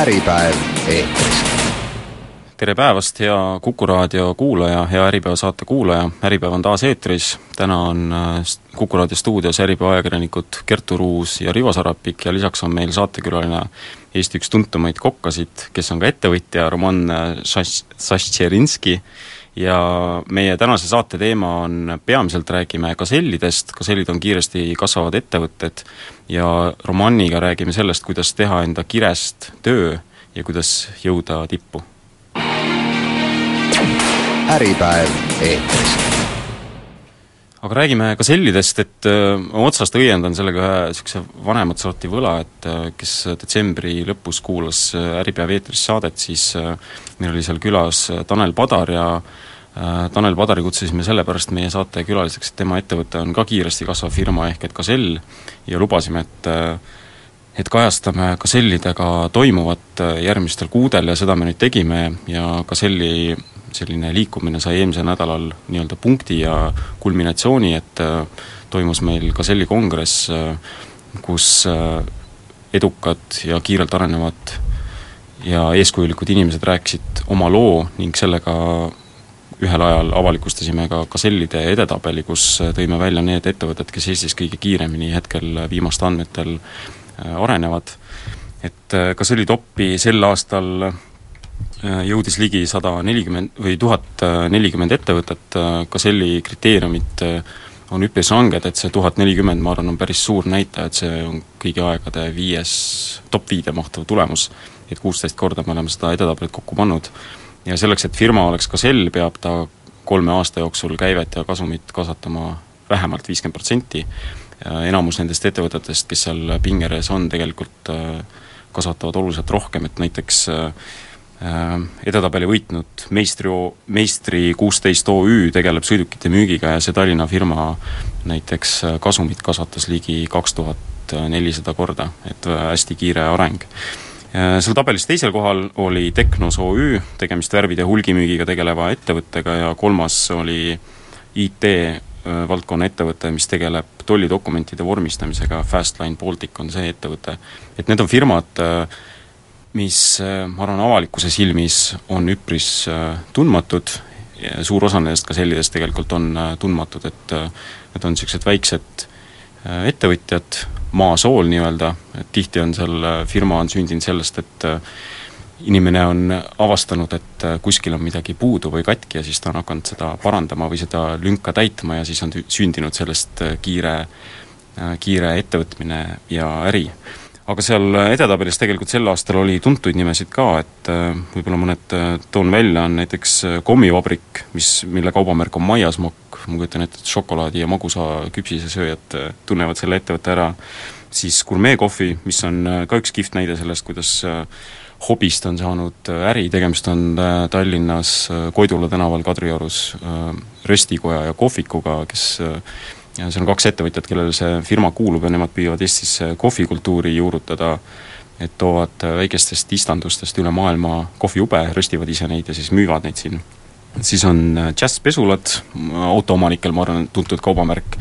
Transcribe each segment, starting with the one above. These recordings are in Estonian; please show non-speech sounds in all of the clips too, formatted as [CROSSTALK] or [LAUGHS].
Äripäev eetris. tere päevast, hea Kuku raadio kuulaja, hea Äripäeva saate kuulaja, Äripäev on taas eetris, täna on äh, Kuku raadio stuudios Äripäeva ajakirjanikud Kertu Ruus ja Rivo Sarapik ja lisaks on meil saatekülaline Eesti üks tuntumaid kokkasid, kes on ka ettevõtja, Roman Šaščerinski, ja meie tänase saate teema on, peamiselt räägime gasellidest, gasellid on kiiresti kasvavad ettevõtted ja Romaniga räägime sellest, kuidas teha enda kirest töö ja kuidas jõuda tippu. Äripäev eetris. aga räägime gasellidest, et öö, otsast õiendan sellega ühe niisuguse vanemat sorti võla, et öö, kes detsembri lõpus kuulas öö, Äripäev eetris saadet, siis meil oli seal külas Tanel Padar ja Tanel Padari kutsusime sellepärast meie saate külaliseks, et tema ettevõte on ka kiiresti kasvav firma, ehk et Gasell, ja lubasime, et öö, et kajastame Gasellidega toimuvat öö, järgmistel kuudel ja seda me nüüd tegime ja Gaselli selline liikumine sai eelmisel nädalal nii-öelda punkti ja kulminatsiooni, et äh, toimus meil Gazelli kongress, äh, kus äh, edukad ja kiirelt arenevad ja eeskujulikud inimesed rääkisid oma loo ning sellega ühel ajal avalikustasime ka Gazellide edetabeli, kus tõime välja need ettevõtted, kes Eestis kõige kiiremini hetkel viimaste andmetel arenevad. et Gazelli toppi sel aastal jõudis ligi sada nelikümmend või tuhat nelikümmend ettevõtet, Gazelli kriteeriumid on üpris ranged, et see tuhat nelikümmend, ma arvan, on päris suur näitaja, et see on kõigi aegade viies, top viide mahtuv tulemus, et kuusteist korda me oleme seda edetabelit kokku pannud. Ja selleks, et firma oleks Gazell, peab ta kolme aasta jooksul käivet ja kasumit kasvatama vähemalt viiskümmend protsenti, enamus nendest ettevõtetest, kes seal pingereas on, tegelikult kasvatavad oluliselt rohkem, et näiteks äh, edetabeli võitnud meistri, meistri kuusteist OÜ tegeleb sõidukite müügiga ja see Tallinna firma näiteks kasumit kasvatas ligi kaks tuhat nelisada korda, et hästi kiire areng. Seal tabelis teisel kohal oli Teknos OÜ, tegemist värvide hulgimüügiga tegeleva ettevõttega ja kolmas oli IT valdkonna ettevõte, mis tegeleb tollidokumentide vormistamisega, Fastline Baltic on see ettevõte. et need on firmad, mis ma arvan, avalikkuse silmis on üpris tundmatud, suur osa nendest ka sellistest tegelikult on tundmatud, et need on niisugused väiksed ettevõtjad, maasool nii-öelda, et tihti on seal, firma on sündinud sellest, et inimene on avastanud, et kuskil on midagi puudu või katki ja siis ta on hakanud seda parandama või seda lünka täitma ja siis on sündinud sellest kiire, kiire ettevõtmine ja äri. Aga seal edetabelis tegelikult sel aastal oli tuntuid nimesid ka, et võib-olla mõned toon välja, on näiteks kommivabrik, mis, mille kaubamärk on Maiasmokk, ma kujutan ette, et šokolaadi ja magusa küpsisesööjad tunnevad selle ettevõtte ära, siis Gourmet Coffee, mis on ka üks kihvt näide sellest, kuidas hobist on saanud äri, tegemist on Tallinnas Koidula tänaval Kadriorus röstikoja ja kohvikuga, kes ja seal on kaks ettevõtjat, kellele see firma kuulub ja nemad püüavad Eestis kohvikultuuri juurutada, et toovad väikestest istandustest üle maailma kohvijube, röstivad ise neid ja siis müüvad neid siin. Siis on Jazz Pesulad, autoomanikel ma arvan, tuntud kaubamärk,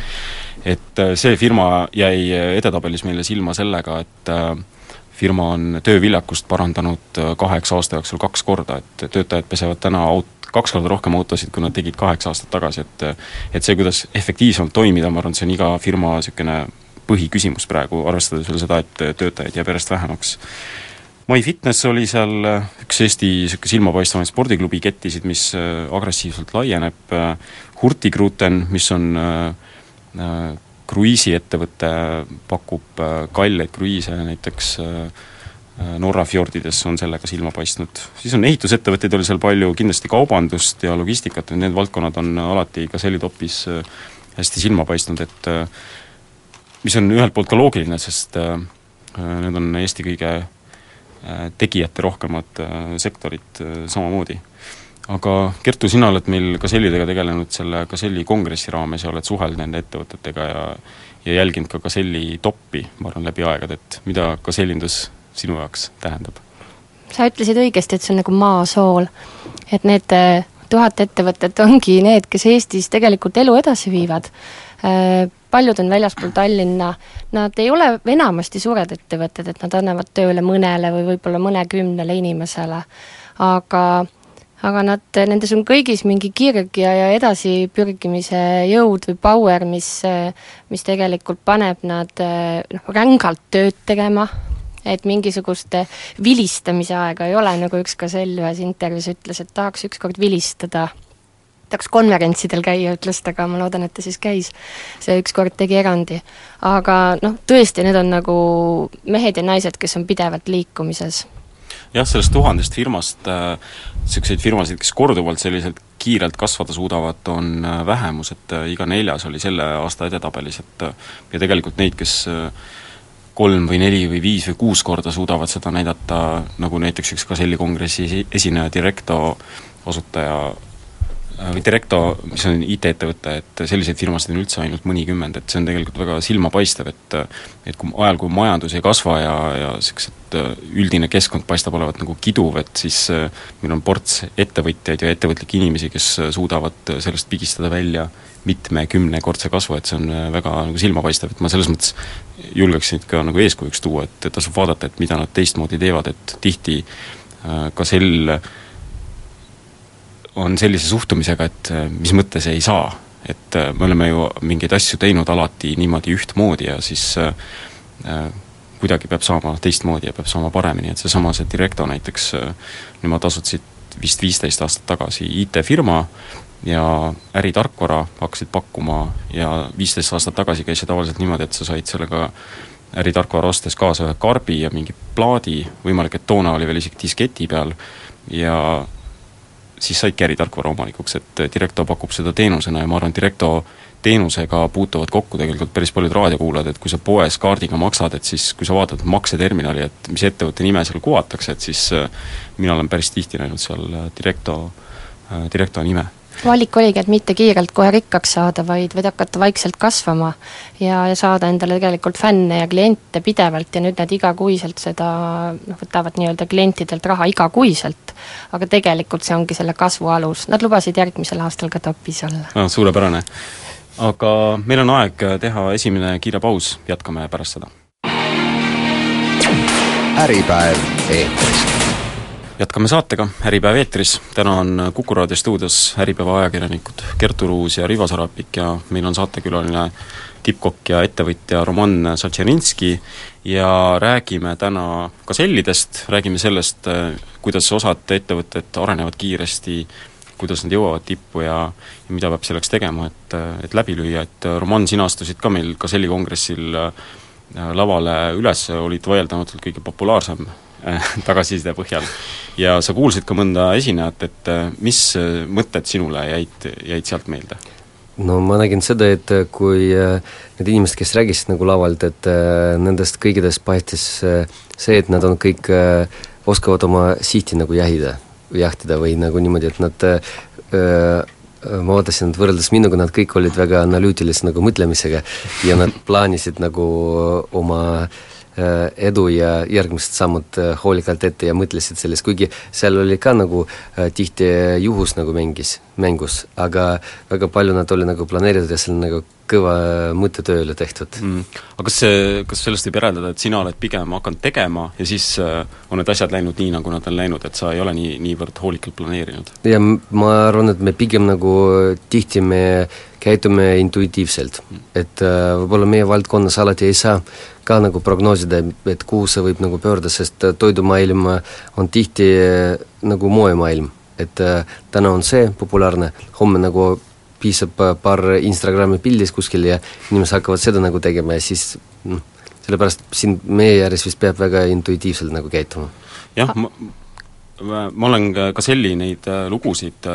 et see firma jäi edetabelis meile silma sellega, et firma on tööviljakust parandanud kaheksa aasta jooksul kaks korda, et töötajad pesevad täna aut-, kaks korda rohkem autosid, kui nad tegid kaheksa aastat tagasi, et et see, kuidas efektiivsemalt toimida, ma arvan, see on iga firma niisugune põhiküsimus praegu, arvestades veel seda, et töötajaid jääb järjest vähemaks. MyFitness oli seal üks Eesti niisugune silmapaistvamaid spordiklubi kettisid, mis agressiivselt laieneb, Hurtigruten, mis on äh, kruiisiettevõte, pakub kalleid kruiise näiteks äh, Norra fjordides on sellega silma paistnud. siis on ehitusettevõtteid oli seal palju, kindlasti kaubandust ja logistikat, need valdkonnad on alati ka Selitopis hästi silma paistnud, et mis on ühelt poolt ka loogiline, sest need on Eesti kõige tegijate rohkemad sektorid samamoodi. aga Kertu, sina oled meil Gasellidega tegelenud selle Gaselli kongressi raames ja oled suhelnud nende ettevõtetega ja ja jälginud ka Gaselli toppi, ma arvan, läbi aegade, et mida Gasellindus sinu jaoks tähendab? sa ütlesid õigesti, et see on nagu maasool. et need tuhat ettevõtet ongi need, kes Eestis tegelikult elu edasi viivad. Paljud on väljaspool Tallinna, nad ei ole enamasti suured ettevõtted, et nad annavad tööle mõnele või võib-olla mõnekümnele inimesele, aga aga nad, nendes on kõigis mingi kirg ja, ja edasipürgimise jõud või power, mis, mis tegelikult paneb nad noh, rängalt tööd tegema, et mingisugust vilistamise aega ei ole, nagu üks Gazell ühes intervjuus ütles, et tahaks ükskord vilistada, tahaks konverentsidel käia, ütles ta, aga ma loodan, et ta siis käis. see ükskord tegi erandi. aga noh, tõesti, need on nagu mehed ja naised, kes on pidevalt liikumises jah, sellest tuhandest firmast niisuguseid äh, firmasid, kes korduvalt selliselt kiirelt kasvada suudavad, on äh, vähemus, et äh, iga neljas oli selle aasta edetabelis, et äh, ja tegelikult neid, kes äh, kolm või neli või viis või kuus korda suudavad seda näidata, nagu näiteks üks Gazelli kongressi esineja Directo asutaja Äh, või Directo, mis on IT-ettevõte, et selliseid firmasid on üldse ainult mõnikümmend, et see on tegelikult väga silmapaistev, et et kui ajal, kui majandus ei kasva ja, ja niisugused äh, üldine keskkond paistab olevat nagu kiduv, et siis äh, meil on ports ettevõtjaid ja ettevõtlikke inimesi, kes suudavad sellest pigistada välja mitme-kümnekordse kasvu, et see on väga nagu silmapaistev, et ma selles mõttes julgeks neid ka nagu eeskujuks tuua, et tasub vaadata, et mida nad teistmoodi teevad, et tihti ka sel äh, on sellise suhtumisega, et äh, mis mõttes ei saa. et äh, me oleme ju mingeid asju teinud alati niimoodi ühtmoodi ja siis äh, kuidagi peab saama teistmoodi ja peab saama paremini, et seesama see Directo näiteks, nemad asutasid vist viisteist aastat tagasi IT-firma ja äritarkvara hakkasid pakkuma ja viisteist aastat tagasi käis see tavaliselt niimoodi, et sa said sellega äritarkvara ostes kaasa ühe karbi ja mingi plaadi, võimalik, et toona oli veel isegi disketi peal, ja siis saidki äritarkvara omanikuks, et Directo pakub seda teenusena ja ma arvan, Directo teenusega puutuvad kokku tegelikult päris paljud raadiokuulajad, et kui sa poes kaardiga maksad, et siis kui sa vaatad makseterminali, et mis ettevõtte nime seal kuvatakse, et siis äh, mina olen päris tihti näinud seal äh, Directo, Directo nime valik oligi, et mitte kiirelt kohe rikkaks saada, vaid, vaid hakata vaikselt kasvama ja, ja saada endale tegelikult fänne ja kliente pidevalt ja nüüd nad igakuiselt seda noh, võtavad nii-öelda klientidelt raha igakuiselt, aga tegelikult see ongi selle kasvu alus, nad lubasid järgmisel aastal ka topis olla ah,. suurepärane. aga meil on aeg teha esimene kiire paus, jätkame pärast seda. äripäev eetris jätkame saatega, Äripäev eetris, täna on Kuku raadio stuudios Äripäeva ajakirjanikud Kertu Ruus ja Rivo Sarapik ja meil on saatekülaline tippkokk ja ettevõtja Roman Satšerinski ja räägime täna Gasellidest, räägime sellest, kuidas osad ettevõtted arenevad kiiresti, kuidas nad jõuavad tippu ja, ja mida peab selleks tegema, et, et läbi lüüa, et Roman, sina astusid ka meil Gazelli kongressil lavale üles, olid vaieldamatult kõige populaarsem Äh, [LAUGHS] tagasiside põhjal. ja sa kuulsid ka mõnda esinejat, et äh, mis äh, mõtted sinule jäid, jäid sealt meelde? no ma nägin seda, et kui need inimesed, kes rääkisid nagu lavalt, et nendest kõikidest paistis see, et nad on kõik, oskavad oma sihti nagu jahida, jahtida või nagu niimoodi, et nad ma vaatasin, et võrreldes minuga nad kõik olid väga analüütilise nagu mõtlemisega ja nad plaanisid nagu oma äh, Äh, edu ja järgmised sammud äh, hoolikalt ette ja mõtlesid sellest, kuigi seal oli ka nagu äh, tihti juhus nagu mängis, mängus, aga väga palju nad oli nagu planeeritud ja seal nagu kõva mõttetööle tehtud mm.. aga kas see, kas sellest võib järeldada, et sina oled pigem hakanud tegema ja siis äh, on need asjad läinud nii, nagu nad on läinud, et sa ei ole nii, niivõrd hoolikalt planeerinud? ja ma arvan, et me pigem nagu tihti me käitume intuitiivselt et äh, võib-olla meie valdkonnas alati ei saa ka nagu prognoosida, et kuhu see võib nagu pöörda, sest toidumaailm on tihti äh, nagu moemaailm et äh, täna on see populaarne, homme nagu piisab äh, paar Instagrami pildist kuskil ja inimesed hakkavad seda nagu tegema ja siis noh, sellepärast siin meie ääres vist peab väga intuitiivselt nagu käituma. jah, ma ma olen ka Selli neid äh, lugusid,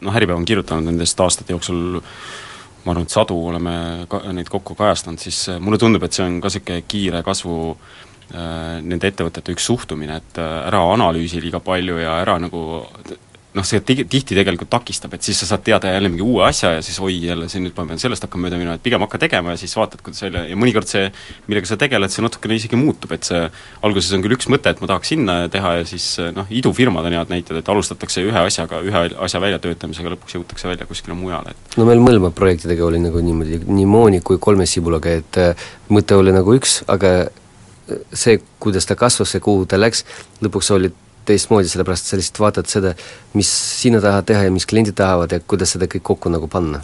noh, Äripäev on kirjutanud nendest aastate jooksul ma arvan, et sadu oleme ka neid kokku kajastanud, siis mulle tundub, et see on ka niisugune kiire kasvu äh, nende ettevõtete üks suhtumine, et ära analüüsi liiga palju ja ära nagu noh, see tigi-, tihti tegelikult takistab, et siis sa saad teada jälle mingi uue asja ja siis oi, jälle see nüüd ma pean sellest hakkama mööda minema, et pigem hakka tegema ja siis vaatad, kuidas välja ja mõnikord see, millega sa tegeled, see natukene isegi muutub, et see alguses on küll üks mõte, et ma tahaks sinna teha ja siis noh, idufirmad on head näited, et alustatakse ühe asjaga, ühe asja väljatöötamisega, lõpuks jõutakse välja kuskile mujale, et no meil mõlema projektidega oli nagu niimoodi, nii Mooni kui Kolme sibulaga, et äh, mõte oli nagu üks, aga äh, see, kuidas ta kasvas ja kuhu ta läks, lõpuks oli teistmoodi, sellepärast sa lihtsalt vaatad seda, mis sina tahad teha ja mis kliendid tahavad ja kuidas seda kõik kokku nagu panna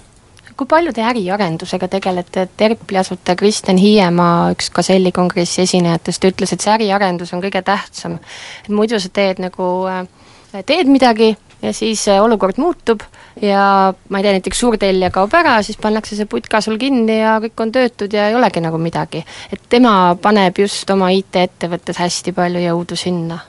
kui palju te äriarendusega tegelete, et Erpli asutaja Kristjan Hiiemaa, üks Gazelli kongressi esinejatest, ütles, et see äriarendus on kõige tähtsam. et muidu sa teed nagu, äh, teed midagi ja siis äh, olukord muutub ja ma ei tea, näiteks suurtellija kaob ära, siis pannakse see putka sul kinni ja kõik on töötud ja ei olegi nagu midagi. et tema paneb just oma IT-ettevõttes hästi palju jõudu sinna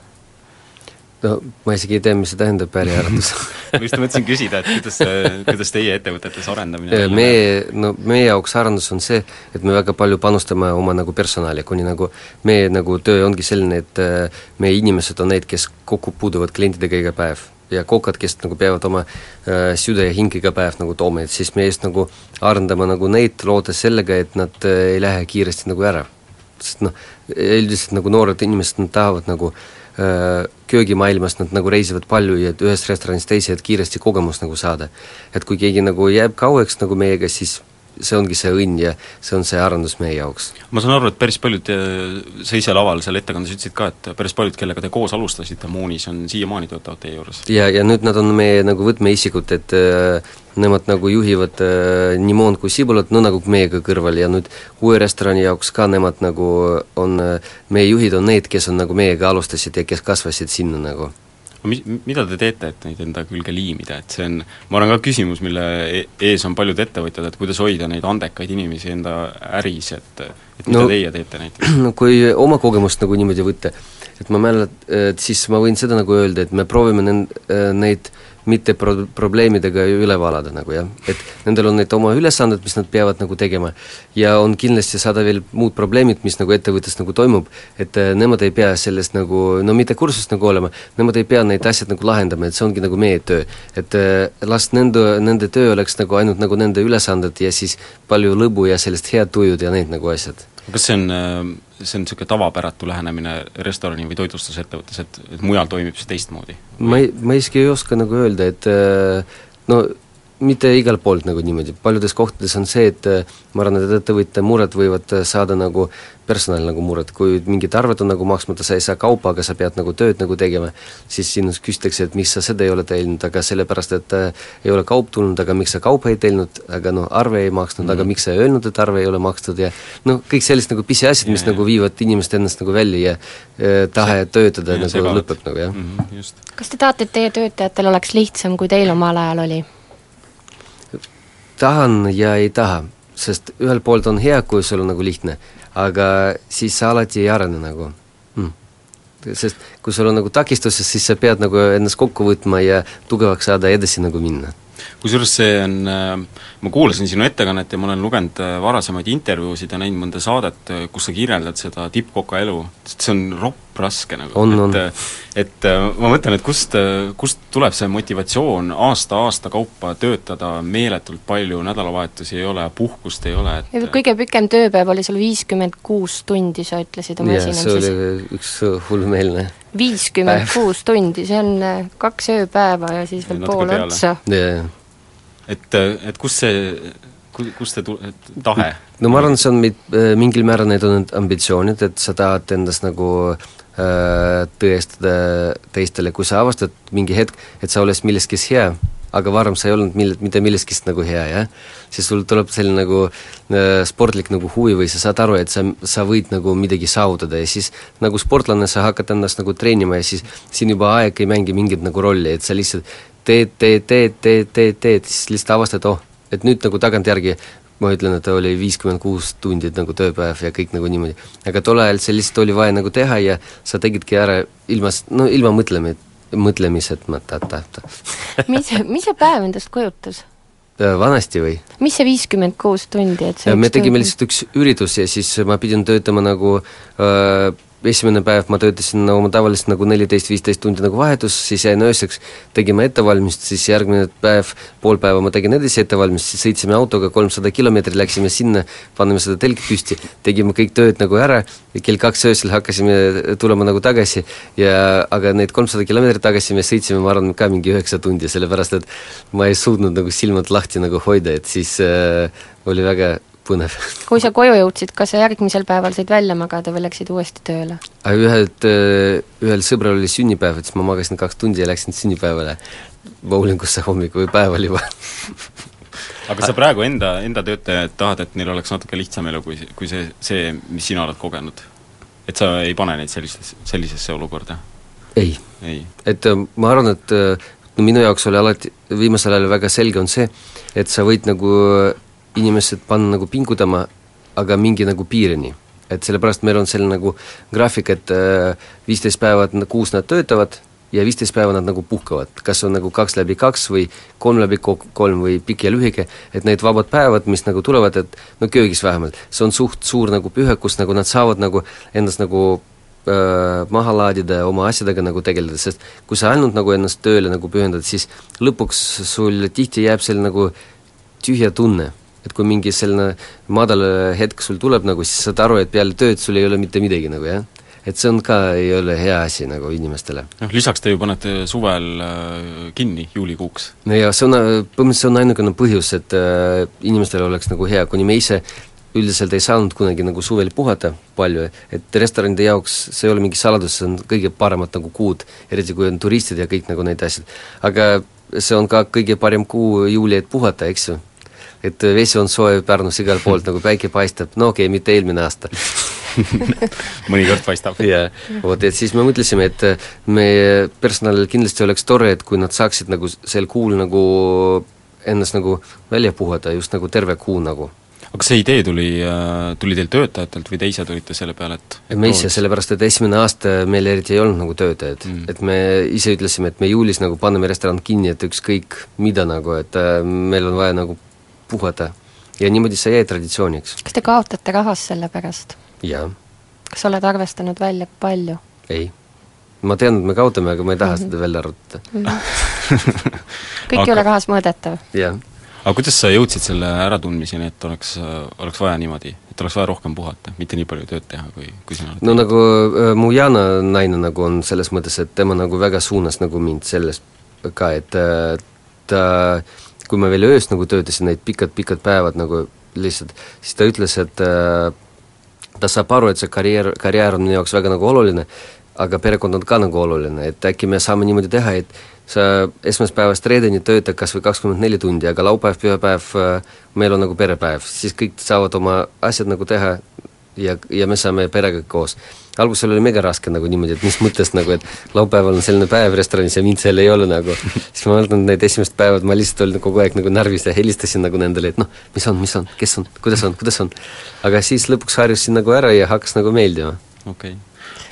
no ma isegi ei tea, mis see tähendab, äriarendus [LAUGHS] ma just mõtlesin küsida, et kuidas, kuidas teie ettevõtetes arendamine meie, no meie jaoks arendus on see, et me väga palju panustame oma nagu personali, kuni nagu meie nagu töö ongi selline, et äh, meie inimesed on need, kes kokku puutuvad klientidega iga päev. Ja kokad, kes nagu peavad oma äh, süda ja hing iga päev nagu tooma, et siis me just nagu arendame nagu neid, lootes sellega, et nad äh, ei lähe kiiresti nagu ära. sest noh, üldiselt nagu noored inimesed, nad tahavad nagu äh, Äh, köögimaailmas nad nagu reisivad palju ja et ühest restoranist teise, et kiiresti kogemust nagu saada. et kui keegi nagu jääb kauaks nagu meiega, siis see ongi see õnn ja see on see arendus meie jaoks. ma saan aru, et päris paljud, sa ise laval seal ettekandes ütlesid ka, et päris paljud, kellega te koos alustasite Moonis, on siiamaani töötavad teie juures? ja, ja nüüd nad on meie nagu võtmeisikud, et äh, nemad nagu juhivad äh, nii Moon kui Sibulat, no nagu meiega kõrval ja nüüd uue restorani jaoks ka nemad nagu on äh,, meie juhid on need, kes on nagu meiega alustasid ja kes kasvasid sinna nagu mis, mida te teete, et neid enda külge liimida, et see on, ma arvan, ka küsimus, mille e-, ees on paljud ettevõtjad, et kuidas hoida neid andekaid inimesi enda äris, et et mida no, teie teete näiteks? [CLEARS THROAT] no kui oma kogemust nagu niimoodi võtta, et ma mäletan, et siis ma võin seda nagu öelda, et me proovime nend-, neid äh, mitte pro-, probleemidega üle valada nagu jah, et nendel on need oma ülesanded, mis nad peavad nagu tegema. ja on kindlasti sada veel muud probleemid, mis nagu ettevõttes nagu toimub, et äh, nemad ei pea sellest nagu, no mitte kursust nagu olema, nemad ei pea neid asjad nagu lahendama, et see ongi nagu meie töö. et äh, las nende, nende töö oleks nagu ainult nagu nende ülesanded ja siis palju lõbu ja sellist head tujud ja need nagu asjad. kas see on äh see on niisugune tavapäratu lähenemine restorani- või toitlustusettevõttes, et, et mujal toimib see teistmoodi? ma ei, ma isegi ei oska nagu öelda, et äh, no mitte igalt poolt nagu niimoodi, paljudes kohtades on see, et äh, ma arvan, et ettevõtja mured võivad äh, saada nagu personal nagu mured, kui mingid arved on nagu maksmata, sa ei saa kaupa, aga sa pead nagu tööd nagu tegema, siis sinust küsitakse, et miks sa seda ei ole tellinud, aga sellepärast, et äh, ei ole kaup tulnud, aga miks sa kaupa ei tellinud, aga noh, arve ei maksnud mm, -hmm. aga mhm. miks sa ei öelnud, et arve ei ole makstud ja noh, kõik sellised nagu pisiasjad, mis ja, nagu viivad inimest ennast nagu välja ja äh, tahe see, töötada ja, nagu lõpeb nagu jah mm. -hmm, kas te tahate, et teie töötajatel oleks lihtsam, kui teil omal ajal oli? Tahan ja ei taha, sest ühelt poolt on hea, kui sul on nagu lihtne, aga siis sa alati ei arene nagu. Mm. sest kui sul on nagu takistused, siis sa pead nagu ennast kokku võtma ja tugevaks saada, edasi nagu minna. Kusjuures see on, äh, ma kuulasin sinu ettekannet ja ma olen lugenud äh, varasemaid intervjuusid ja näinud mõnda saadet, äh, kus sa kirjeldad seda tippkoka elu, see on ropp raske nagu, et et ma mõtlen, et kust, kust tuleb see motivatsioon aasta-aasta kaupa töötada meeletult palju, nädalavahetusi ei ole, puhkust ei ole, et kõige pikem tööpäev oli sul viiskümmend kuus tundi, sa ütlesid oma esinemises. see oli üks hullumeelne viiskümmend kuus tundi, see on kaks ööpäeva ja siis veel pool otsa. Yeah et, et kust see, kust see tu-, tahe? no ma arvan, see on mit-, mingil määral need on need ambitsioonid, et sa tahad endast nagu äh, tõestada teistele, kui sa avastad mingi hetk, et sa oled milleski hea, aga varem sa ei olnud mille-, mitte millestki nagu hea, jah, siis sul tuleb selline nagu äh, sportlik nagu huvi või sa saad aru, et sa, sa võid nagu midagi saavutada ja siis nagu sportlane sa hakkad ennast nagu treenima ja siis siin juba aeg ei mängi mingit nagu rolli, et sa lihtsalt teed, teed, teed, teed, teed, teed, siis lihtsalt avastad, oh, et nüüd nagu tagantjärgi ma ütlen, et oli viiskümmend kuus tundi nagu tööpäev ja kõik nagu niimoodi. aga tol ajal see lihtsalt oli vaja nagu teha ja sa tegidki ära ilma, no ilma mõtlemi-, mõtlemiseta. [LAUGHS] mis, mis see päev endast kujutas? Äh, vanasti või? mis see viiskümmend kuus tundi, et see me tegime lihtsalt üks üritus ja siis ma pidin töötama nagu äh, esimene päev ma töötasin oma tavaliselt nagu neliteist, viisteist tundi nagu vahetus, siis jäin ööseks, tegime ettevalmistust, siis järgmine päev, pool päeva ma tegin edasi ettevalmistust, sõitsime autoga kolmsada kilomeetrit, läksime sinna, panime seda telgi püsti, tegime kõik tööd nagu ära ja kell kaks öösel hakkasime tulema nagu tagasi ja aga need kolmsada kilomeetrit tagasi me sõitsime, ma arvan, ka mingi üheksa tundi, sellepärast et ma ei suutnud nagu silmad lahti nagu hoida, et siis äh, oli väga põnev. kui sa koju jõudsid, kas sa järgmisel päeval said välja magada või läksid uuesti tööle? ühelt, äh, ühel sõbral oli sünnipäev, et siis ma magasin kaks tundi ja läksin sünnipäevale bowlingusse hommikul või päeval juba [LAUGHS] aga sa praegu enda, enda töötajaid tahad, et neil oleks natuke lihtsam elu, kui, kui see, see, mis sina oled kogenud? et sa ei pane neid sellisesse, sellisesse olukorda? ei, ei., et äh, ma arvan, et äh, no minu jaoks oli alati, viimasel ajal väga selge on see, et sa võid nagu inimesed panna nagu pingutama, aga mingi nagu piirini. et sellepärast meil on selline nagu graafik, et äh, viisteist päeva kuus nad töötavad ja viisteist päeva nad nagu puhkavad, kas on nagu kaks läbi kaks või kolm läbi kolm või pikk ja lühike, et need vabad päevad, mis nagu tulevad, et no köögis vähemalt, see on suht suur nagu püha, kus nagu nad saavad nagu ennast nagu äh, maha laadida ja oma asjadega nagu tegeleda, sest kui sa ainult nagu ennast tööle nagu pühendad, siis lõpuks sul tihti jääb selline nagu tühja tunne et kui mingi selline madal hetk sul tuleb nagu, siis saad aru, et peale tööd sul ei ole mitte midagi nagu jah. et see on ka, ei ole hea asi nagu inimestele. noh, lisaks te ju panete suvel äh, kinni juulikuuks. no ja see on, põhimõtteliselt see on ainukene põhjus, et äh, inimestel oleks nagu hea, kuni me ise üldiselt ei saanud kunagi nagu suvel puhata palju, et restoranide jaoks see ei ole mingi saladus, see on kõige paremad nagu kuud, eriti kui on turistid ja kõik nagu need asjad. aga see on ka kõige parem kuu juuli, et puhata, eks ju et vesi on soe Pärnus igalt poolt, nagu päike paistab, no okei okay,, mitte eelmine aasta. [LAUGHS] Mõnikord paistab. jaa, vot et siis me mõtlesime, et meie personalil kindlasti oleks tore, et kui nad saaksid nagu sel kuul nagu ennast nagu välja puhata, just nagu terve kuu nagu. Aga kas see idee tuli, tuli teil töötajatelt või te ise tulite selle peale, et, et me ise, sellepärast et esimene aasta meil eriti ei olnud nagu töötajaid mm., et me ise ütlesime, et me juulis nagu paneme restoran kinni, et ükskõik mida nagu, et äh, meil on vaja nagu puhata. ja niimoodi see jäi traditsiooniks. kas te kaotate rahas selle pärast? jaa. kas oled arvestanud välja, palju? ei. ma tean, et me kaotame, aga ma ei taha mm -hmm. seda välja arvutada mm. -hmm. [LAUGHS] kõik aga... ei ole rahas mõõdetav. jah. aga kuidas sa jõudsid selle äratundmiseni, et oleks, oleks vaja niimoodi, et oleks vaja rohkem puhata, mitte nii palju tööd teha, kui, kui sina oled no teinud? nagu äh, mu Jana naine nagu on selles mõttes, et tema nagu väga suunas nagu mind selles ka, et äh, ta äh, kui ma veel ööst nagu töötasin, need pikad-pikad päevad nagu lihtsalt, siis ta ütles, et äh, ta saab aru, et see karjäär, karjäär on minu jaoks väga nagu oluline, aga perekond on ka nagu oluline, et äkki me saame niimoodi teha, et sa esmaspäevast reedeni töötad kas või kakskümmend neli tundi, aga laupäev, pühapäev äh, meil on nagu perepäev, siis kõik saavad oma asjad nagu teha ja, ja me saame perega koos algusel oli mega raske nagu niimoodi, et mis mõttes nagu, et laupäeval on selline päev restoranis ja mind seal ei ole nagu. siis ma mäletan need esimesed päevad, ma lihtsalt olin kogu aeg nagu närvis ja helistasin nagu nendele, et noh, mis on, mis on, kes on, kuidas on, kuidas on. aga siis lõpuks harjusin nagu ära ja hakkas nagu meeldima. okei okay.,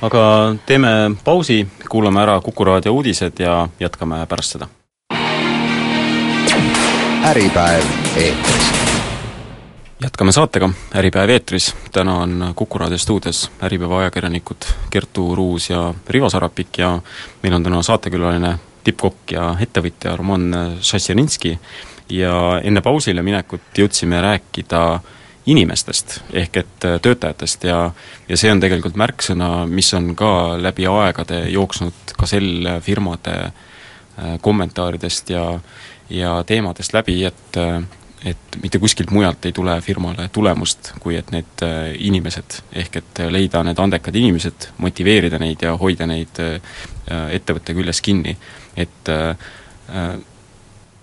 aga teeme pausi, kuulame ära Kuku raadio uudised ja jätkame pärast seda. äripäev eetris jätkame saatega, Äripäev eetris, täna on Kuku raadio stuudios Äripäeva ajakirjanikud Kertu Ruus ja Rivo Sarapik ja meil on täna saatekülaline tippkokk ja ettevõtja Roman Šasserinski ja enne pausile minekut jõudsime rääkida inimestest, ehk et töötajatest. Ja ja see on tegelikult märksõna, mis on ka läbi aegade jooksnud ka sel firmade äh, kommentaaridest ja ja teemadest läbi, et et mitte kuskilt mujalt ei tule firmale tulemust, kui et need äh, inimesed, ehk et leida need andekad inimesed, motiveerida neid ja hoida neid äh, ettevõtte küljes kinni. et äh,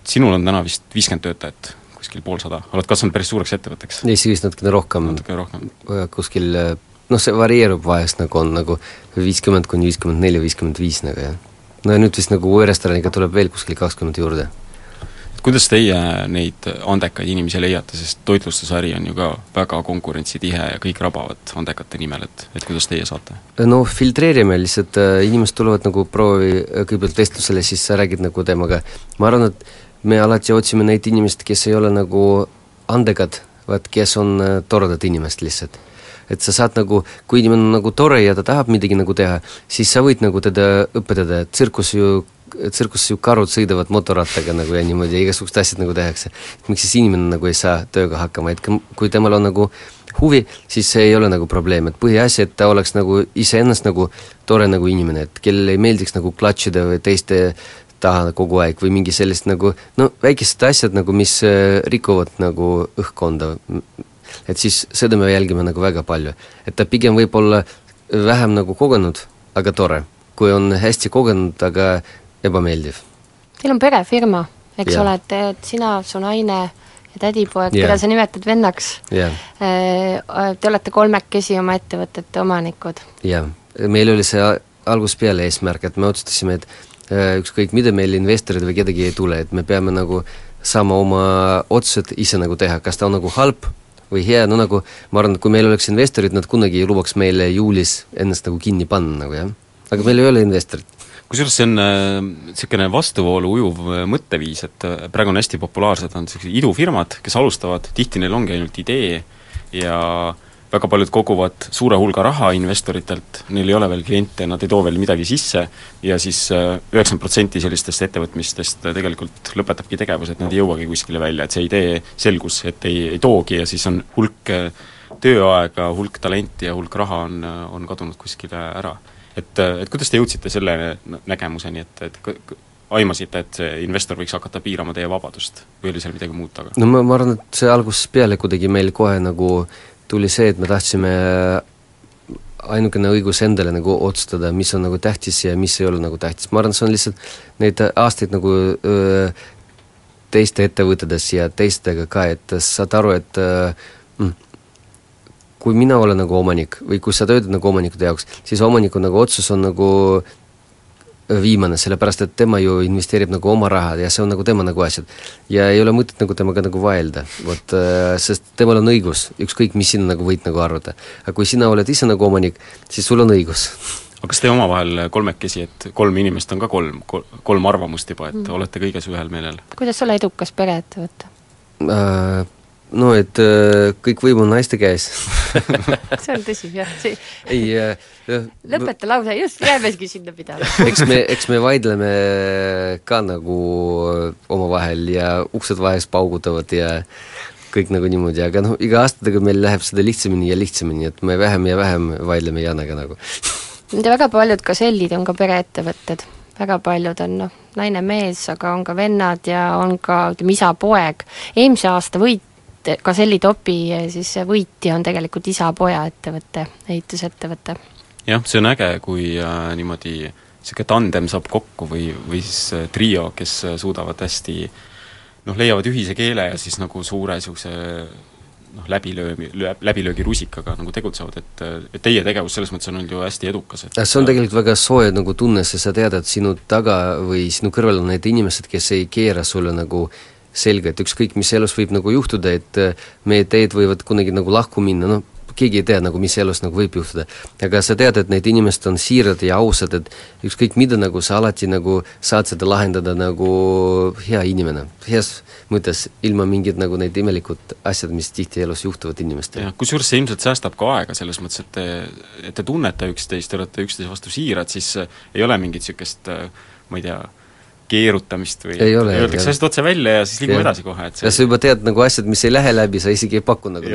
sinul on täna vist viiskümmend töötajat, kuskil poolsada, oled kasvanud päris suureks ettevõtteks? isegi vist natukene rohkem. natukene rohkem. kuskil noh, see varieerub vahest nagu on nagu viiskümmend kuni viiskümmend neli, viiskümmend viis nagu jah. no ja nüüd vist nagu uue restoraniga tuleb veel kuskil kakskümmend juurde kuidas teie neid andekaid inimesi leiate, sest toitlustusäri on ju ka väga konkurentsitihe ja kõik rabavad andekate nimel, et, et kuidas teie saate? no filtreerime lihtsalt, äh, inimesed tulevad nagu proovi kõigepealt vestlusele, siis sa räägid nagu temaga, ma arvan, et me alati otsime neid inimesi, kes ei ole nagu andekad, vaid kes on äh, toredad inimesed lihtsalt. et sa saad nagu, kui inimene on nagu tore ja ta tahab midagi nagu teha, siis sa võid nagu teda õpetada, et tsirkus ju tsirkuses ju karud sõidavad motorattaga nagu ja niimoodi ja igasugused asjad nagu tehakse. miks siis inimene nagu ei saa tööga hakkama, et kui temal on nagu huvi, siis see ei ole nagu probleem, et põhiasi, et ta oleks nagu iseennast nagu tore nagu inimene, et kellele ei meeldiks nagu klatšida või teiste taha kogu aeg või mingi sellist nagu no väikesed asjad nagu, mis äh, rikuvad nagu õhkkonda. et siis seda me jälgime nagu väga palju. et ta pigem võib olla vähem nagu kogenud, aga tore. kui on hästi kogenud, aga ebameeldiv. Teil on perefirma, eks Jah. ole, et, et sina, su naine ja tädipoeg, Jah. keda sa nimetad vennaks, jah, te olete kolmekesi oma ettevõtete omanikud. jah. meil oli see algusest peale eesmärk, et me otsustasime, et äh, ükskõik mida meil investorid või kedagi ei tule, et me peame nagu saama oma otsused ise nagu teha, kas ta on nagu halb või hea, no nagu ma arvan, et kui meil oleks investorid, nad kunagi ei lubaks meile juulis ennast nagu kinni panna nagu jah. aga meil ei ole investorit. Kusjuures see on niisugune vastuvoolu ujuv äh, mõtteviis, et äh, praegu on hästi populaarsed, on niisugused idufirmad, kes alustavad, tihti neil ongi ainult idee ja väga paljud koguvad suure hulga raha investoritelt, neil ei ole veel kliente, nad ei too veel midagi sisse ja siis üheksakümmend protsenti sellistest ettevõtmistest äh, tegelikult lõpetabki tegevuse, et nad ei jõuagi kuskile välja, et see idee selgus, et ei, ei toogi ja siis on hulk äh, tööaega, hulk talenti ja hulk raha on, on kadunud kuskile ära et, et kuidas te jõudsite selle nä- nägemuseni, et, et aimasite, et see investor võiks hakata piirama teie vabadust või oli seal midagi muud taga? no ma, ma arvan, et see algusest peale kuidagi meil kohe nagu tuli see, et me tahtsime ainukene õigus endale nagu otsustada, mis on nagu tähtis ja mis ei ole nagu tähtis, ma arvan, see on lihtsalt neid aastaid nagu öö, teiste ettevõtetes ja teistega ka, et saad aru, et öö, mm, kui mina olen nagu omanik või kui sa töötad nagu omanikute jaoks, siis omaniku nagu otsus on nagu viimane, sellepärast et tema ju investeerib nagu oma raha ja see on nagu tema nagu asjad. ja ei ole mõtet nagu temaga nagu vaelda, vot äh, sest temal on õigus, ükskõik mis sina nagu võid nagu arvata. aga kui sina oled ise nagu omanik, siis sul on õigus. aga kas te omavahel kolmekesi, et kolm inimest on ka kolm, kolm arvamust juba, et mm. olete kõiges ühel meelel? kuidas olla edukas pereettevõte? Äh, no et äh, kõik võim on naiste käes [LAUGHS] see on tõsi, jah, see ei äh, lõpeta lause, just, jäämegi sinna pidama. [LAUGHS] eks me, eks me vaidleme ka nagu omavahel ja uksed vahest paugutavad ja kõik nagu niimoodi, aga noh, iga aastatega meil läheb seda lihtsamini ja lihtsamini, et me vähem ja vähem vaidleme Janega nagu. [LAUGHS] Nende väga paljud gasellid on ka pereettevõtted, väga paljud on noh, naine-mees, aga on ka vennad ja on ka ütleme, isa-poeg. eelmise aasta võit, Gazelli topi siis võitja on tegelikult isa-poja ettevõte, ehitusettevõte. Jah, see on äge, kui äh, niimoodi niisugune tandem saab kokku või, või siis äh, trio, kes äh, suudavad hästi noh, leiavad ühise keele ja siis nagu suure niisuguse noh, läbilöömi, läbilöögi rusikaga nagu tegutsevad, et, et teie tegevus selles mõttes on olnud ju hästi edukas, et see on tegelikult väga soe nagu tunne, sest sa tead, et sinu taga või sinu kõrval on need inimesed, kes ei keera sulle nagu selge, et ükskõik, mis elus võib nagu juhtuda, et meie teed võivad kunagi nagu lahku minna, noh, keegi ei tea nagu, mis elus nagu võib juhtuda. aga sa tead, et need inimesed on siirad ja ausad, et ükskõik mida nagu sa alati nagu saad seda lahendada nagu hea inimene, heas mõttes, ilma mingit nagu neid imelikud asjad, mis tihti elus juhtuvad inimestel. jah, kusjuures see ilmselt säästab ka aega, selles mõttes, et te, et te tunnete üksteist, te olete üksteise vastu siirad, siis ei ole mingit niisugust ma ei tea, keerutamist või ei ole, öeldakse asjad otse välja ja siis liigume edasi kohe, et see ja sa juba tead nagu asjad, mis ei lähe läbi, sa isegi ei paku nagu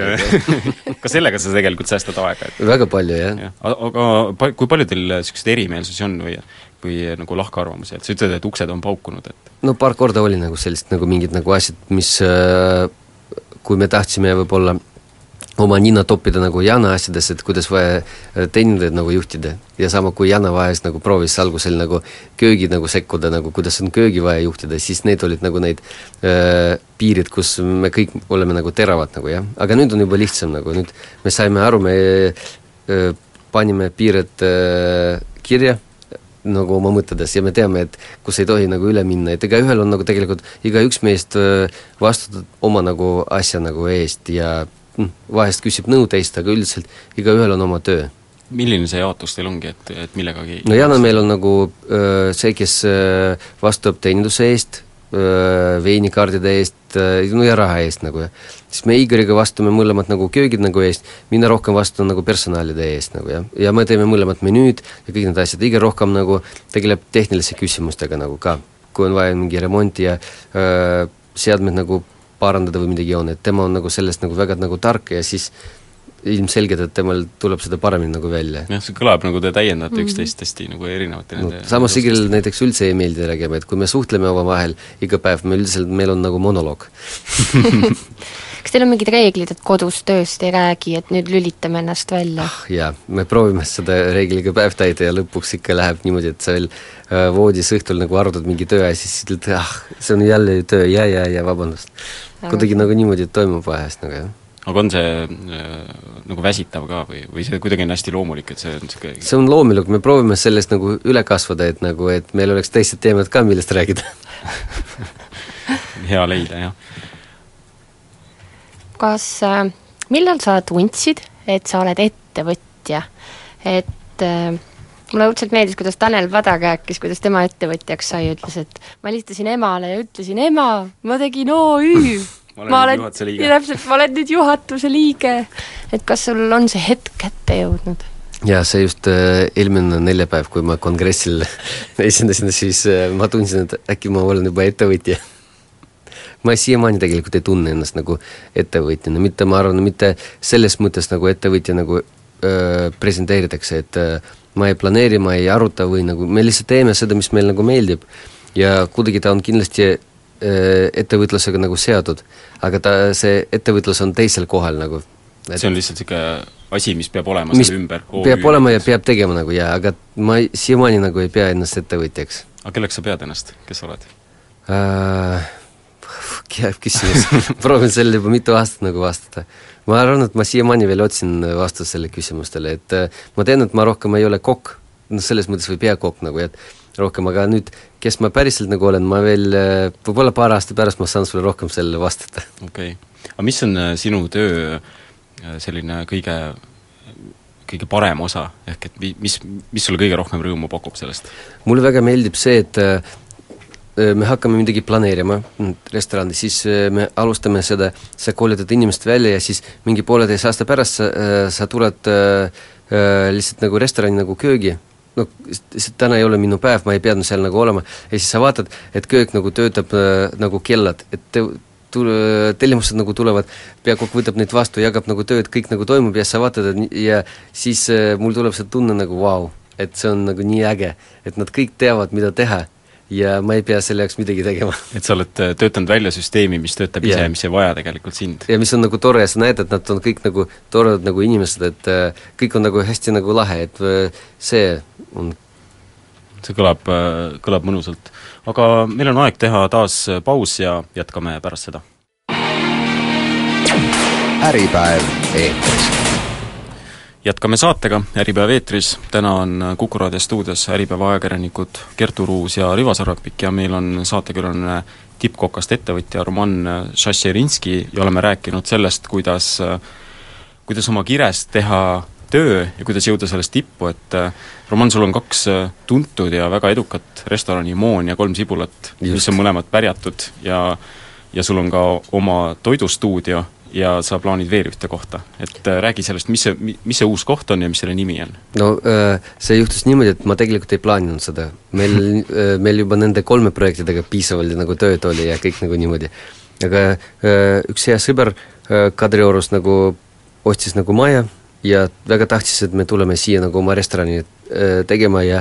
[LAUGHS] ka sellega sa tegelikult säästad aega, et väga palju, jah. Ja. aga pa-, kui palju teil niisuguseid erimeelsusi on või või nagu lahkarvamusi, et sa ütled, et uksed on paukunud, et no paar korda oli nagu sellist nagu mingid nagu asjad, mis äh, kui me tahtsime võib-olla oma nina toppida nagu Jana asjadesse, et kuidas vaja teenindajaid nagu juhtida. ja sama, kui Jana vahest nagu proovis algusel nagu köögi nagu sekkuda, nagu kuidas on köögi vaja juhtida, siis need olid nagu need äh, piirid, kus me kõik oleme nagu teravad nagu jah, aga nüüd on juba lihtsam nagu, nüüd me saime aru, me äh, panime piirid äh, kirja, nagu oma mõtetes ja me teame, et kus ei tohi nagu üle minna, et igaühel on nagu tegelikult, igaüks meist vastutab oma nagu asja nagu eest ja vahest küsib nõu teist, aga üldiselt igaühel on oma töö. milline see jaotus teil ongi, et, et millegagi no Jana meil on nagu öö, see, kes öö, vastutab teeninduse eest öö, veinikaardide eest, no ja raha eest nagu jah. siis me Igoriga vastume mõlemad nagu köögid nagu eest, mina rohkem vastun nagu personalide eest nagu jah, ja me teeme mõlemad menüüd ja kõik need asjad, Igor rohkem nagu tegeleb tehniliste küsimustega nagu ka, kui on vaja mingi remonti ja öö, seadmed nagu parandada või midagi on, et tema on nagu sellest nagu väga nagu tark ja siis ilmselgelt, et temal tuleb seda paremini nagu välja. jah, see kõlab nagu te täiendate mm -hmm. üksteist hästi nagu erinevate no, nende samas Sigil näiteks üldse ei meeldi räägima, et kui me suhtleme omavahel iga päev, me üldiselt, meil on nagu monoloog [LAUGHS] kas teil on mingid reeglid, et kodus tööst ei räägi, et nüüd lülitame ennast välja ah,? jaa, me proovime seda reegli iga päev täida ja lõpuks ikka läheb niimoodi, et sa veel äh, voodis õhtul nagu arutad mingi töö ja siis ütled, ah, see on jälle töö, ja, ja, ja vabandust. Kuidagi nagu niimoodi toimub vahest nagu jah aga on see äh, nagu väsitav ka või, või see kuidagi on hästi loomulik, et see on niisugune see on loomulik, me proovime sellest nagu üle kasvada, et nagu, et meil oleks teised teemad ka, millest rääkida hea leida, jah. kas äh,, millal sa tundsid, et sa oled ettevõtja? et äh, mulle õudselt meeldis, kuidas Tanel Padar rääkis, kuidas tema ettevõtjaks sai, ütles, et ma helistasin emale ja ütlesin, ema, ma tegin OÜ [LAUGHS] ma olen, juhatuse liige. täpselt, ma olen nüüd juhatuse liige. et kas sul on see hetk kätte jõudnud? jaa, see just äh, eelmine neljapäev, kui ma kongressil [LAUGHS] esindasin, siis äh, ma tundsin, et äkki ma olen juba ettevõtja [LAUGHS] ma siiamaani tegelikult ei tunne ennast nagu ettevõtjana, mitte ma arvan, mitte selles mõttes nagu ettevõtja nagu öö, presenteeritakse, et öö, ma ei planeeri, ma ei aruta või nagu me lihtsalt teeme seda, mis meil nagu meeldib. ja kuidagi ta on kindlasti Äh, ettevõtlusega nagu seotud, aga ta, see ettevõtlus on teisel kohal nagu. see on lihtsalt niisugune asi, mis peab olema mis selle ümber? peab olema ja peab tegema nagu jaa, aga ma siiamaani nagu ei pea ennast ettevõtjaks. aga kelleks sa pead ennast, kes sa oled [LAUGHS] uh,? Kehv küsimus [LAUGHS] proovin sellele juba mitu aastat nagu vastata. Ma arvan, et ma siiamaani veel otsin vastust sellele küsimustele, et uh, ma tean, et ma rohkem ei ole kokk, noh selles mõttes või peakokk nagu, et rohkem, aga nüüd, kes ma päriselt nagu olen, ma veel, äh, võib-olla paar aastat pärast ma saan sulle rohkem sellele vastata. okei okay., aga mis on äh, sinu töö äh, selline kõige, kõige parem osa, ehk et mis, mis sulle kõige rohkem rõõmu pakub sellest? mulle väga meeldib see, et me hakkame midagi planeerima restoranis, siis me alustame seda, sa koolitad inimest välja ja siis mingi pooleteise aasta pärast sa, sa tuled äh, lihtsalt nagu restorani nagu köögi. No täna ei ole minu päev, ma ei pidanud seal nagu olema, ja siis sa vaatad, et köök nagu töötab äh, nagu kellad, et te, tule, tellimused nagu tulevad, peakokk võtab neid vastu, jagab nagu tööd, kõik nagu toimub ja sa vaatad, et ja siis äh, mul tuleb see tunne nagu vau wow,, et see on nagu nii äge, et nad kõik teavad, mida teha ja ma ei pea selle jaoks midagi tegema. et sa oled äh, töötanud välja süsteemi, mis töötab yeah. ise ja mis ei vaja tegelikult sind? ja mis on nagu tore ja sa näed, et nad on kõik nagu toredad nagu inimesed, et äh, kõik on nagu hästi nagu lahe, et äh, see on see kõlab, kõlab mõnusalt. aga meil on aeg teha taas paus ja jätkame pärast seda. äripäev eetris jätkame saatega, Äripäev eetris, täna on Kuku raadio stuudios Äripäeva ajakirjanikud Kertu Ruus ja Rivo Sarapik ja meil on saatekülaline tippkokast ettevõtja Roman Šašerinski ja oleme rääkinud sellest, kuidas kuidas oma kirest teha töö ja kuidas jõuda sellest tippu, et Roman, sul on kaks tuntud ja väga edukat restorani, Moon ja Kolm sibulat, mis on mõlemad pärjatud ja ja sul on ka oma toidustuudio ja sa plaanid veel ühte kohta, et äh, räägi sellest, mis see, mis see uus koht on ja mis selle nimi on? no äh, see juhtus niimoodi, et ma tegelikult ei plaaninud seda, meil [LAUGHS] äh,, meil juba nende kolme projektidega piisavalt nagu tööd oli ja kõik nagu niimoodi. aga üks hea sõber Kadriorus nagu ostis nagu maja ja väga tahtis, et me tuleme siia nagu oma restorani tegema ja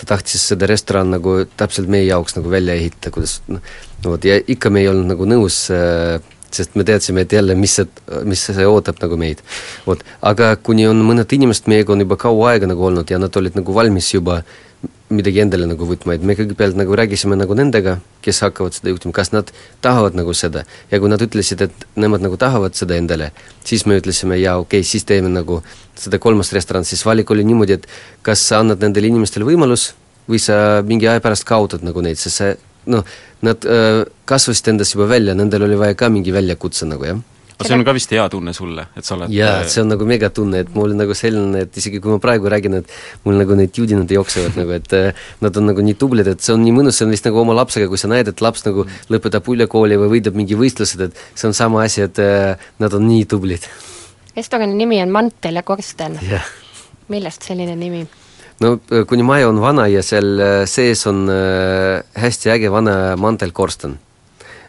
ta tahtis seda restoran nagu täpselt meie jaoks nagu välja ehitada, kuidas noh, vot ja ikka me ei olnud nagu nõus äh, sest me teadsime, et jälle, mis see, mis see ootab nagu meid. vot, aga kuni on mõned inimesed meiega on juba kaua aega nagu olnud ja nad olid nagu valmis juba midagi endale nagu võtma, et me kõigepealt nagu rääkisime nagu nendega, kes hakkavad seda juhtima, kas nad tahavad nagu seda. ja kui nad ütlesid, et nemad nagu tahavad seda endale, siis me ütlesime, jaa, okei okay,, siis teeme nagu seda kolmas restoran, siis valik oli niimoodi, et kas sa annad nendele inimestele võimalus või sa mingi aja pärast kaotad nagu neid, sest see noh, nad öö, kasvasid endast juba välja, nendel oli vaja ka mingi väljakutse nagu, jah. aga see on ka vist hea tunne sulle, et sa oled jaa, see on nagu megatunne, et mul nagu selline, et isegi kui ma praegu räägin, et mul nagu need judinad jooksevad [LAUGHS] nagu, et äh, nad on nagu nii tublid, et see on nii mõnus, see on vist nagu oma lapsega, kui sa näed, et laps nagu lõpetab ülekooli või võidab mingi võistlused, et see on sama asi, et äh, nad on nii tublid. Estoniani nimi on Mantel ja Korsten. millest selline nimi? No kuni maja on vana ja seal sees on äh, hästi äge vana mantelkorsten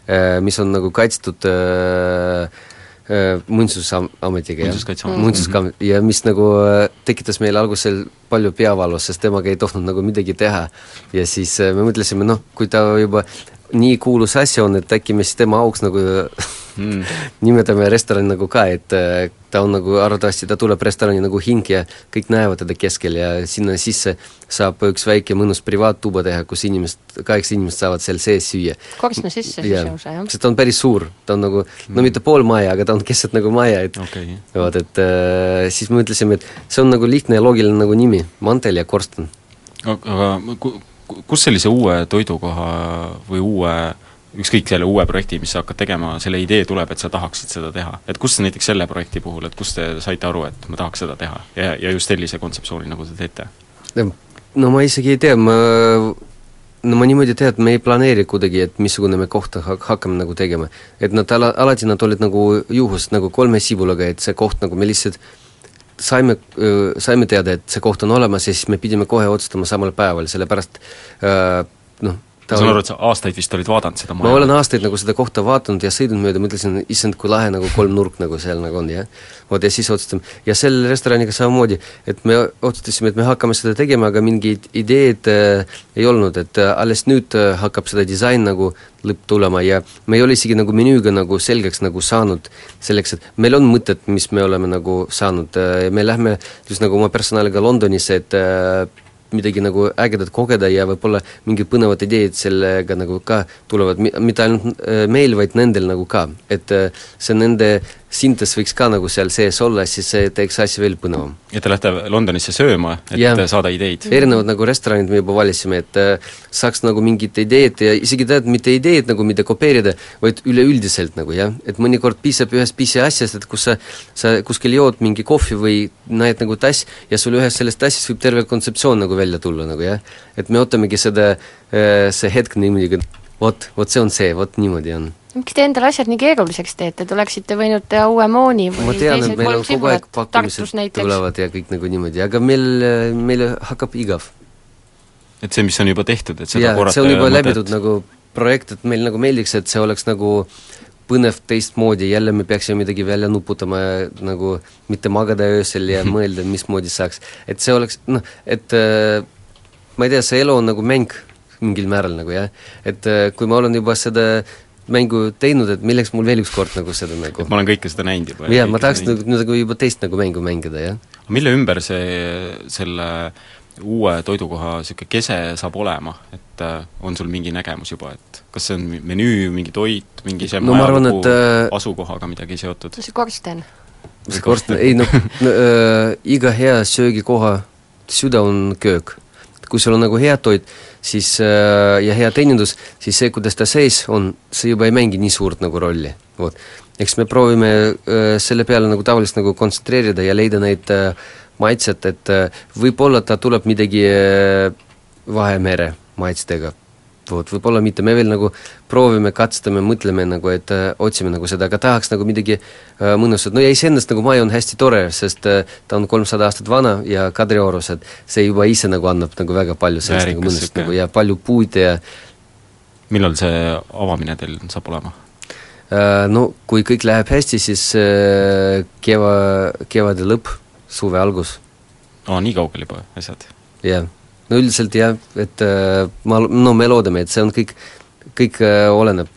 äh,, mis on nagu kaitstud äh, äh, muinsusametiga, jah? muinsuskamet- ja mis nagu äh, tekitas meile algusel palju peavalu, sest temaga ei tohtinud nagu midagi teha. ja siis äh, me mõtlesime, noh, kui ta juba nii kuulus asi on, et äkki me siis tema auks nagu mm. [LAUGHS] nimetame restorani nagu ka, et äh, ta on nagu, arvatavasti ta tuleb restorani nagu hing ja kõik näevad teda keskel ja sinna sisse saab üks väike mõnus privaattuba teha, kus inimesed, kaheksa inimest saavad seal sees süüa. korstna sisse siis lausa, jah? sest ta on päris suur, ta on nagu mm., no mitte pool maja, aga ta on keset nagu maja, et okay. vot, et äh, siis me mõtlesime, et see on nagu lihtne ja loogiline nagu nimi, Mantel ja Korsten. aga ku-, kus sellise uue toidukoha või uue ükskõik selle uue projekti, mis sa hakkad tegema, selle idee tuleb, et sa tahaksid seda teha? et kust näiteks selle projekti puhul, et kust te saite aru, et ma tahaks seda teha ja, ja just sellise kontseptsiooni, nagu te teete? no ma isegi ei tea, ma no ma niimoodi tean, et me ei planeeri kuidagi, et missugune me kohta hak-, hakkame nagu tegema. et nad ala, alati nad olid nagu juhus, nagu kolme sibulaga, et see koht nagu me lihtsalt saime, saime teada, et see koht on olemas ja siis me pidime kohe otsustama samal päeval, sellepärast noh, ma saan aru, et sa aastaid vist olid vaadanud seda maja? ma olen aastaid nagu seda kohta vaadanud ja sõitnud mööda, mõtlesin, issand, kui lahe nagu kolmnurk nagu seal nagu on, jah. vot ja siis otsustame, ja selle restoraniga samamoodi, et me otsustasime, et me hakkame seda tegema, aga mingid ideed äh, ei olnud, et äh, alles nüüd äh, hakkab seda disain nagu lõpp tulema ja me ei ole isegi nagu menüüga nagu selgeks nagu saanud, selleks et meil on mõtted, mis me oleme nagu saanud äh,, me lähme just nagu oma personaliga Londonisse, et äh, midagi nagu ägedat kogeda ja võib-olla mingid põnevad ideed sellega nagu ka tulevad, mitte ainult äh, meil, vaid nendel nagu ka, et äh, see nende sintes võiks ka nagu seal sees olla, siis see teeks asja veel põnevam. ja te lähete Londonisse sööma, et yeah. saada ideid? erinevad nagu restoranid me juba valisime, et äh, saaks nagu mingid ideed ja isegi tead, mitte ideed nagu mitte kopeerida, vaid üleüldiselt nagu jah, et mõnikord piisab ühest pisiasjast, et kus sa, sa kuskil jood mingi kohvi või näed nagu tass ja sul ühest sellest tassist võib terve kontseptsioon nagu välja tulla nagu jah. et me ootamegi seda, see hetk niimoodi, vot, vot see on see, vot niimoodi on miks te endale asjad nii keeruliseks teete, te oleksite võinud teha uue mooni või ma tean, et meil on kogu aeg pakkumised tulevad ja kõik nagu niimoodi, aga meil, meil hakkab igav. et see, mis on juba tehtud, et seda ja, korrata see on juba läbitud nagu projekt, et meil nagu meeldiks, et see oleks nagu põnev teistmoodi, jälle me peaksime midagi välja nuputama ja nagu mitte magada öösel ja [LAUGHS] mõelda, mismoodi saaks. et see oleks noh, et äh, ma ei tea, see elu on nagu mäng mingil määral nagu jah, et äh, kui ma olen juba seda mängu teinud, et milleks mul veel üks kord nagu seda nagu et ma olen kõike seda näinud juba. jaa, ma tahaks nagu, nagu juba teist nagu mängu mängida, jah. mille ümber see, selle uue toidukoha niisugune kese saab olema, et äh, on sul mingi nägemus juba, et kas see on menüü, mingi toit, mingi see no, et, äh, asukohaga midagi seotud? see korsten. see korsten, ei noh no, äh, iga hea söögikoha süda on köök. Kui sul on nagu hea toit, siis äh, ja hea teenindus, siis see, kuidas ta sees on, see juba ei mängi nii suurt nagu rolli, vot. eks me proovime äh, selle peale nagu tavaliselt nagu kontsentreerida ja leida neid äh, maitset, et võib-olla ta tuleb midagi Vahemere maitstega vot võib-olla mitte, me veel nagu proovime, katsetame, mõtleme nagu, et äh, otsime nagu seda, aga tahaks nagu midagi äh, mõnusat, no ja iseennast nagu maja on hästi tore, sest äh, ta on kolmsada aastat vana ja Kadriorus, et see juba ise nagu annab nagu väga palju sellest nagu mõnust nagu ja palju puid ja millal see avamine teil saab olema? Äh, no kui kõik läheb hästi, siis äh, keva, kevade lõpp, suve algus. aa, nii kaugel juba asjad? jah yeah no üldiselt jah, et äh, ma, no me loodame, et see on kõik, kõik äh, oleneb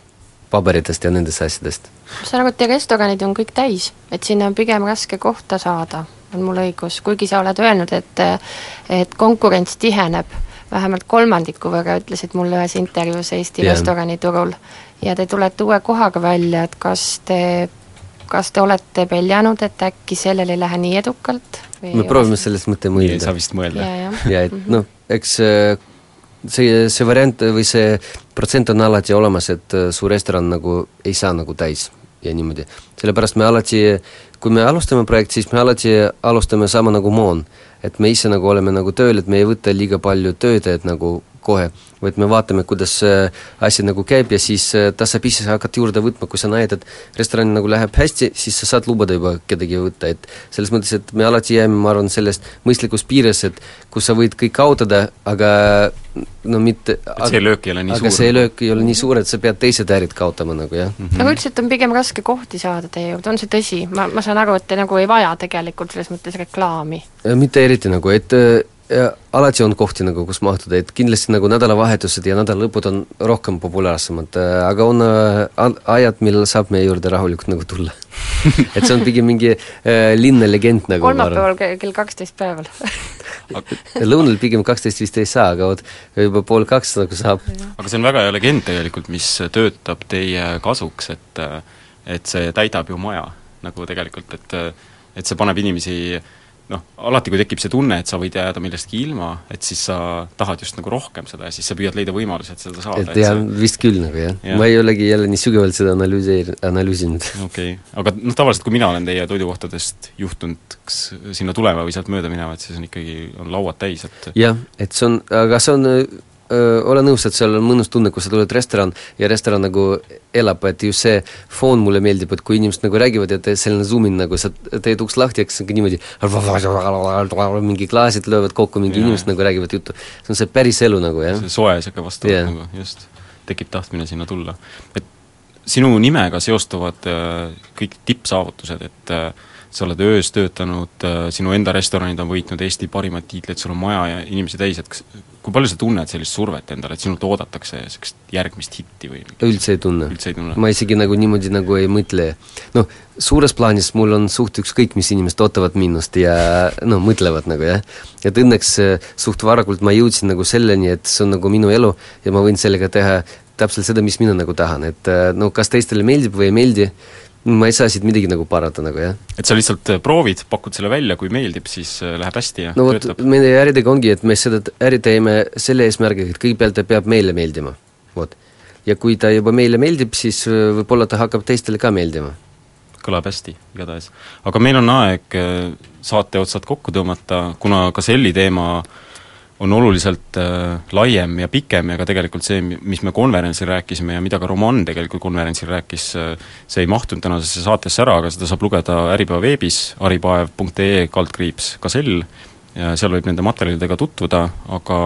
paberitest ja nendest asjadest. ma saan aru, et teie restoranid on kõik täis, et sinna on pigem raske kohta saada, on mul õigus, kuigi sa oled öelnud, et et konkurents tiheneb, vähemalt kolmandiku võrra ütlesid mulle ühes intervjuus Eesti yeah. restoraniturul. ja te tulete uue kohaga välja, et kas te kas te olete peljanud, et äkki sellel ei lähe nii edukalt? me proovime selles mõtte mõelda. ei saa vist mõelda. ja et mhm. noh, eks äh, see, see variant või see protsent on alati olemas, et äh, su restoran nagu ei saa nagu täis. ja niimoodi. sellepärast me alati, kui me alustame projekti, siis me alati alustame sama nagu Moon. et me ise nagu oleme nagu tööl, et me ei võta liiga palju töötajat nagu kohe, vaid me vaatame, kuidas äh, asi nagu käib ja siis äh, tasapisi sa hakkad juurde võtma, kui sa näed, et restoran nagu läheb hästi, siis sa saad lubada juba kedagi võtta, et selles mõttes, et me alati jääme, ma arvan, sellest mõistlikus piires, et kus sa võid kõik kaotada, aga no mitte et see löök ei ole nii aga suur. see löök ei ole nii suur, et sa pead teised ärid kaotama nagu, jah mm. -hmm. nagu ütlesid, on pigem raske kohti saada teie juurde, on see tõsi? ma, ma saan aru, et te nagu ei vaja tegelikult selles mõttes reklaami. mitte eriti nagu, et äh, ja alati on kohti nagu, kus mahtuda, et kindlasti nagu nädalavahetused ja nädalalõpud on rohkem populaarsemad, aga on äh, ajad, millal saab meie juurde rahulikult nagu tulla. [LAUGHS] Et see on pigem mingi äh, linna legend nagu kolmapäeval ke- kell kaksteist päeval. Lõunal pigem kaksteist vist ei saa, aga vot juba pool kaks nagu saab. aga see on väga hea legend tegelikult, mis töötab teie kasuks, et et see täidab ju maja nagu tegelikult, et et see paneb inimesi noh, alati kui tekib see tunne, et sa võid jääda millestki ilma, et siis sa tahad just nagu rohkem seda ja siis sa püüad leida võimalusi, et seda saada. et jah see..., vist küll nagu jah ja., ma ei olegi jälle nii sügavalt seda analüüseer-, analüüsinud. okei okay., aga noh, tavaliselt kui mina olen teie toidukohtadest juhtunud kas sinna tulema või sealt mööda minema, et siis on ikkagi, on lauad täis, et jah, et see on, aga see on ole nõus, et seal on mõnus tunne, kui sa tuled restorani ja restoran nagu elab, et just see foon mulle meeldib, et kui inimesed nagu räägivad ja selline zoom in nagu sa teed uks lahti siis niimoodi mingi klaasid löövad kokku, mingi ja. inimesed nagu räägivad juttu. see on see päris elu nagu, jah. see soe niisugune vastu yeah. nagu, just. tekib tahtmine sinna tulla. et sinu nimega seostuvad kõik tippsaavutused, et äh, sa oled öös töötanud, sinu enda restoranid on võitnud Eesti parimad tiitlid, sul on maja ja inimesi täis, et kas, kui palju sa tunned sellist survet endale, et sinult oodatakse niisugust järgmist hitti või üldse ei tunne. ma isegi nagu niimoodi nagu ei mõtle, noh, suures plaanis mul on suht ükskõik, mis inimesed ootavad minust ja no mõtlevad nagu jah. et õnneks äh, suht varakult ma jõudsin nagu selleni, et see on nagu minu elu ja ma võin sellega teha täpselt seda, mis mina nagu tahan, et äh, no kas teistele meeldib või ei meeldi, ma ei saa siit midagi nagu parata nagu jah. et sa lihtsalt äh, proovid, pakud selle välja, kui meeldib, siis äh, läheb hästi ja no vot, meie äridega ongi, et me seda äri teeme selle eesmärgiga, et kõigepealt ta peab meile meeldima, vot. ja kui ta juba meile meeldib, siis äh, võib-olla ta hakkab teistele ka meeldima. kõlab hästi, igatahes. aga meil on aeg saate otsad kokku tõmmata, kuna ka Selli teema äh, on oluliselt äh, laiem ja pikem ja ka tegelikult see, mis me konverentsil rääkisime ja mida ka Roman tegelikult konverentsil rääkis äh,, see ei mahtunud tänasesse saatesse ära, aga seda saab lugeda Äripäeva veebis, aripaev.ee kaldkriips Gasell, seal võib nende materjalidega tutvuda, aga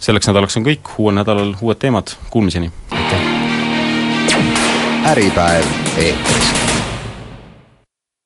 selleks nädalaks on kõik, uuel nädalal uued teemad, kuulmiseni! äripäev eetris